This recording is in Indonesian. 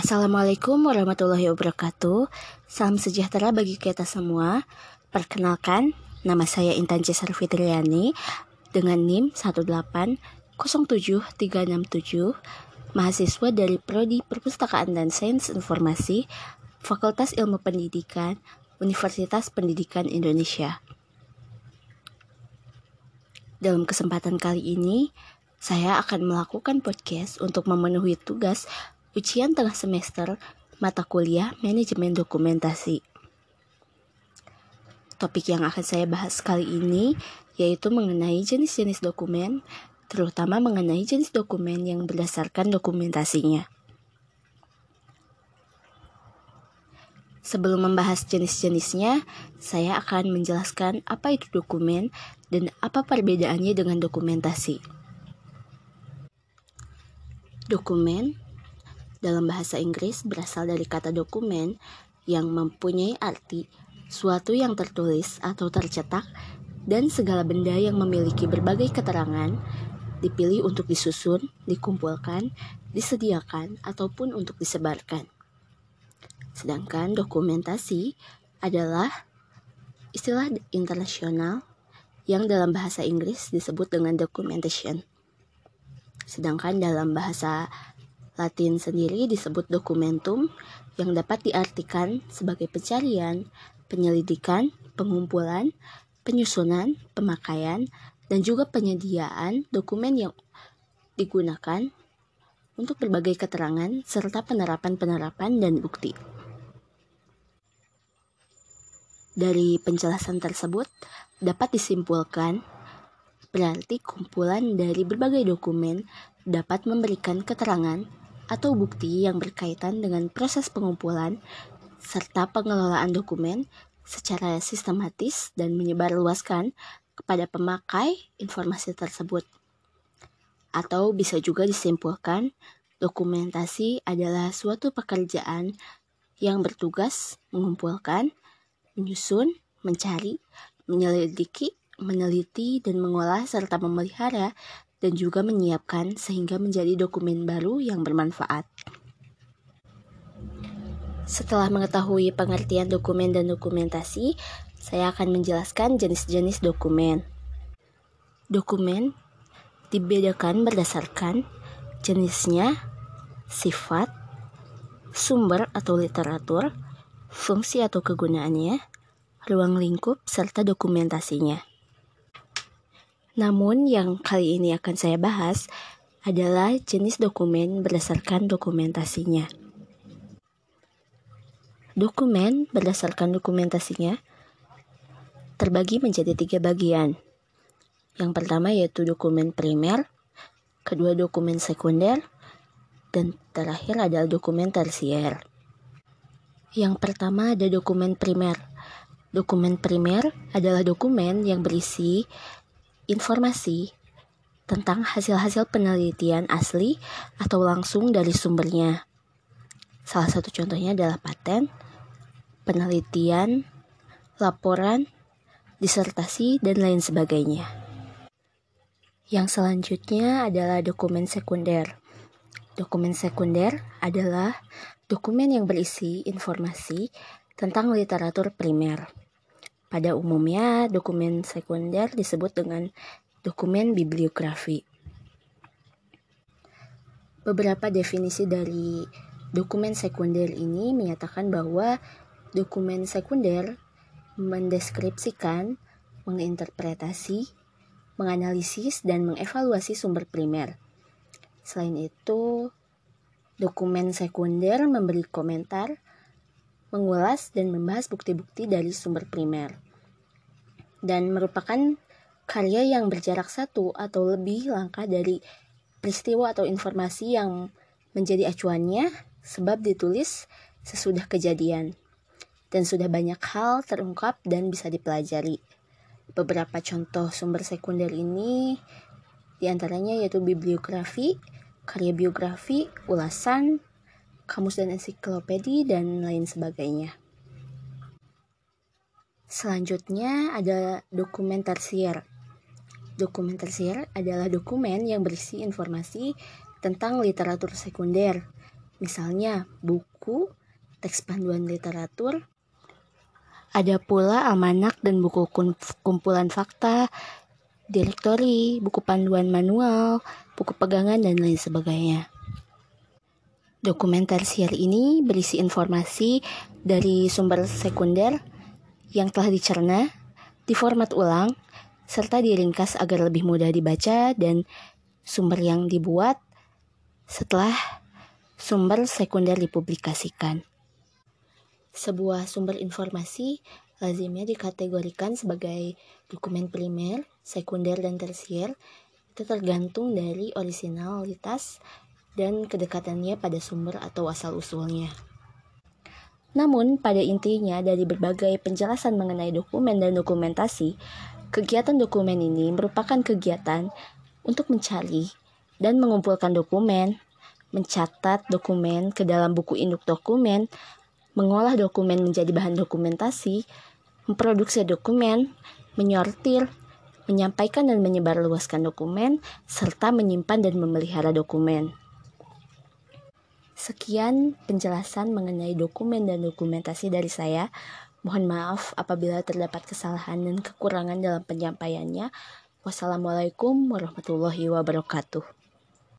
Assalamualaikum warahmatullahi wabarakatuh. Salam sejahtera bagi kita semua. Perkenalkan, nama saya Intan Cesar Fitriani dengan NIM 1807367, mahasiswa dari Prodi Perpustakaan dan Sains Informasi, Fakultas Ilmu Pendidikan, Universitas Pendidikan Indonesia. Dalam kesempatan kali ini, saya akan melakukan podcast untuk memenuhi tugas ujian tengah semester mata kuliah manajemen dokumentasi. Topik yang akan saya bahas kali ini yaitu mengenai jenis-jenis dokumen, terutama mengenai jenis dokumen yang berdasarkan dokumentasinya. Sebelum membahas jenis-jenisnya, saya akan menjelaskan apa itu dokumen dan apa perbedaannya dengan dokumentasi. Dokumen dalam bahasa Inggris berasal dari kata dokumen yang mempunyai arti suatu yang tertulis atau tercetak dan segala benda yang memiliki berbagai keterangan dipilih untuk disusun, dikumpulkan, disediakan, ataupun untuk disebarkan. Sedangkan dokumentasi adalah istilah internasional yang dalam bahasa Inggris disebut dengan documentation. Sedangkan dalam bahasa Latin sendiri disebut dokumentum yang dapat diartikan sebagai pencarian, penyelidikan, pengumpulan, penyusunan, pemakaian, dan juga penyediaan dokumen yang digunakan untuk berbagai keterangan serta penerapan-penerapan dan bukti. Dari penjelasan tersebut dapat disimpulkan berarti kumpulan dari berbagai dokumen dapat memberikan keterangan atau bukti yang berkaitan dengan proses pengumpulan serta pengelolaan dokumen secara sistematis dan menyebarluaskan kepada pemakai informasi tersebut. Atau bisa juga disimpulkan, dokumentasi adalah suatu pekerjaan yang bertugas mengumpulkan, menyusun, mencari, menyelidiki, meneliti, dan mengolah serta memelihara dan juga menyiapkan sehingga menjadi dokumen baru yang bermanfaat. Setelah mengetahui pengertian dokumen dan dokumentasi, saya akan menjelaskan jenis-jenis dokumen. Dokumen dibedakan berdasarkan jenisnya, sifat, sumber atau literatur, fungsi atau kegunaannya, ruang lingkup, serta dokumentasinya. Namun yang kali ini akan saya bahas adalah jenis dokumen berdasarkan dokumentasinya. Dokumen berdasarkan dokumentasinya terbagi menjadi tiga bagian. Yang pertama yaitu dokumen primer, kedua dokumen sekunder, dan terakhir adalah dokumen tersier. Yang pertama ada dokumen primer. Dokumen primer adalah dokumen yang berisi informasi tentang hasil-hasil penelitian asli atau langsung dari sumbernya. Salah satu contohnya adalah paten, penelitian, laporan, disertasi, dan lain sebagainya. Yang selanjutnya adalah dokumen sekunder. Dokumen sekunder adalah dokumen yang berisi informasi tentang literatur primer. Pada umumnya, dokumen sekunder disebut dengan dokumen bibliografi. Beberapa definisi dari dokumen sekunder ini menyatakan bahwa dokumen sekunder mendeskripsikan, menginterpretasi, menganalisis, dan mengevaluasi sumber primer. Selain itu, dokumen sekunder memberi komentar, mengulas dan membahas bukti-bukti dari sumber primer, dan merupakan karya yang berjarak satu atau lebih langkah dari peristiwa atau informasi yang menjadi acuannya sebab ditulis sesudah kejadian dan sudah banyak hal terungkap dan bisa dipelajari. Beberapa contoh sumber sekunder ini di antaranya yaitu bibliografi, karya biografi, ulasan, kamus dan ensiklopedi, dan lain sebagainya. Selanjutnya ada dokumen tersier. Dokumen tersier adalah dokumen yang berisi informasi tentang literatur sekunder, misalnya buku, teks panduan literatur, ada pula almanak dan buku kumpulan fakta, direktori, buku panduan manual, buku pegangan, dan lain sebagainya. Dokumen tersier ini berisi informasi dari sumber sekunder yang telah dicerna, diformat ulang, serta diringkas agar lebih mudah dibaca dan sumber yang dibuat setelah sumber sekunder dipublikasikan. Sebuah sumber informasi lazimnya dikategorikan sebagai dokumen primer, sekunder, dan tersier. Itu tergantung dari originalitas dan kedekatannya pada sumber atau asal-usulnya. Namun, pada intinya dari berbagai penjelasan mengenai dokumen dan dokumentasi, kegiatan dokumen ini merupakan kegiatan untuk mencari dan mengumpulkan dokumen, mencatat dokumen ke dalam buku induk dokumen, mengolah dokumen menjadi bahan dokumentasi, memproduksi dokumen, menyortir, menyampaikan dan menyebarluaskan dokumen, serta menyimpan dan memelihara dokumen. Sekian penjelasan mengenai dokumen dan dokumentasi dari saya. Mohon maaf apabila terdapat kesalahan dan kekurangan dalam penyampaiannya. Wassalamualaikum warahmatullahi wabarakatuh.